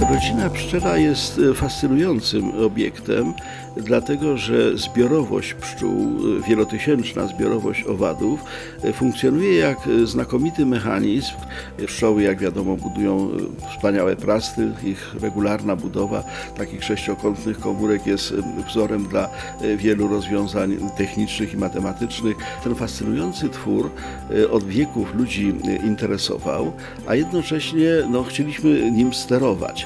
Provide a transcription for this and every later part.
Rodzina pszczela jest e, fascynującym obiektem, dlatego że zbiorowość pszczół, e, wielotysięczna zbiorowość owadów, e, funkcjonuje jak znakomity mechanizm. Pszczoły, jak wiadomo, budują wspaniałe prasty, ich regularna budowa takich sześciokątnych komórek jest wzorem dla wielu rozwiązań technicznych i matematycznych. Ten fascynujący twór od wieków ludzi interesował, a jednocześnie no, chcieliśmy nim sterować.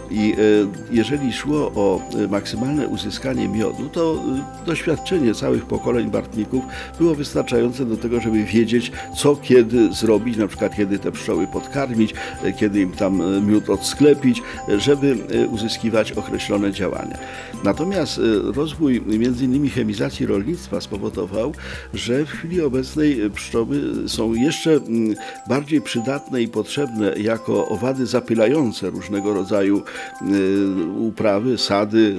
I e, jeżeli szło o e, maksymalne uzyskanie miodu, to e, doświadczenie całych pokoleń bartników było wystarczające do tego, żeby wiedzieć, co kiedy zrobić, na przykład kiedy te pszczoły podkarmić, kiedy im tam miód odsklepić, żeby uzyskiwać określone działania. Natomiast rozwój innymi chemizacji rolnictwa spowodował, że w chwili obecnej pszczoły są jeszcze mm, bardziej przydatne i potrzebne jako owady zapylające różnego rodzaju uprawy, sady,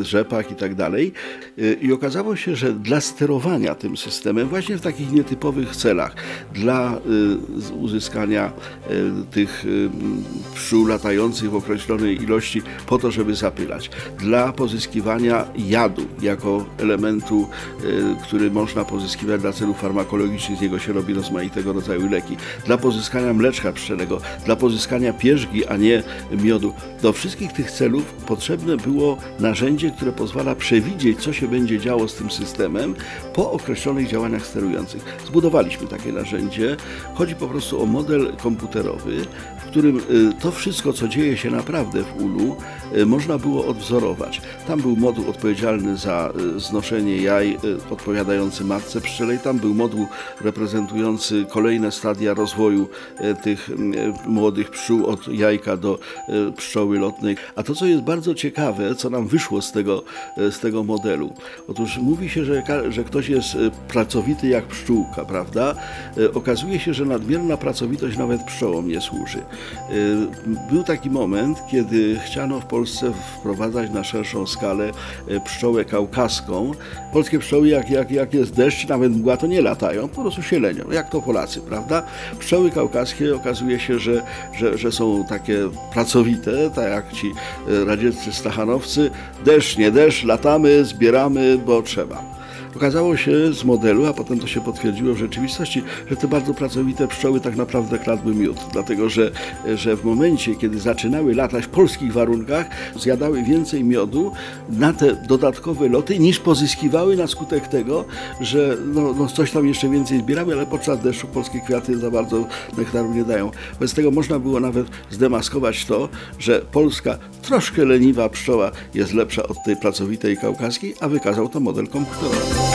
y, rzepak i tak dalej. Y, I okazało się, że dla sterowania tym systemem, właśnie w takich nietypowych celach, dla uzyskania tych pszczół latających w określonej ilości po to, żeby zapylać, dla pozyskiwania jadu jako elementu, który można pozyskiwać dla celów farmakologicznych, z niego się robi rozmaitego rodzaju leki, dla pozyskania mleczka pszczelego, dla pozyskania pierzgi, a nie miodu. Do wszystkich tych celów potrzebne było narzędzie, które pozwala przewidzieć, co się będzie działo z tym systemem po określonych działaniach sterujących. Zbudowaliśmy takie narzędzie. Chodzi po prostu o model komputerowy, w którym y, to wszystko, co dzieje się naprawdę w ulu, y, można było odwzorować. Tam był moduł odpowiedzialny za y, znoszenie jaj, odpowiadający matce pszczelej. Tam był moduł reprezentujący kolejne stadia rozwoju tych młodych pszczół od jajka do pszczoły A to, co jest bardzo ciekawe, co nam wyszło z tego, e, z tego modelu, otóż mówi się, że, że ktoś jest e, pracowity jak pszczółka, prawda? E, okazuje się, że nadmierna pracowitość nawet pszczołom nie służy. Był taki moment, kiedy chciano w Polsce wprowadzać na szerszą skalę pszczołę kaukaską. Polskie pszczoły, jak, jak, jak jest deszcz, nawet mgła, to nie latają, po prostu się lenią, jak to Polacy, prawda? Pszczoły kaukaskie okazuje się, że, że, że są takie pracowite, tak jak ci e, radzieccy stachanowcy, deszcz, nie deszcz, latamy, zbieramy, bo trzeba. Okazało się z modelu, a potem to się potwierdziło w rzeczywistości, że te bardzo pracowite pszczoły tak naprawdę kradły miód, dlatego że, że w momencie, kiedy zaczynały latać w polskich warunkach, zjadały więcej miodu na te dodatkowe loty niż pozyskiwały na skutek tego, że no, no coś tam jeszcze więcej zbierały, ale podczas deszczu polskie kwiaty za bardzo nektaru nie dają. Bez tego można było nawet zdemaskować to, że polska troszkę leniwa pszczoła jest lepsza od tej pracowitej kaukaskiej, a wykazał to model komputerowy.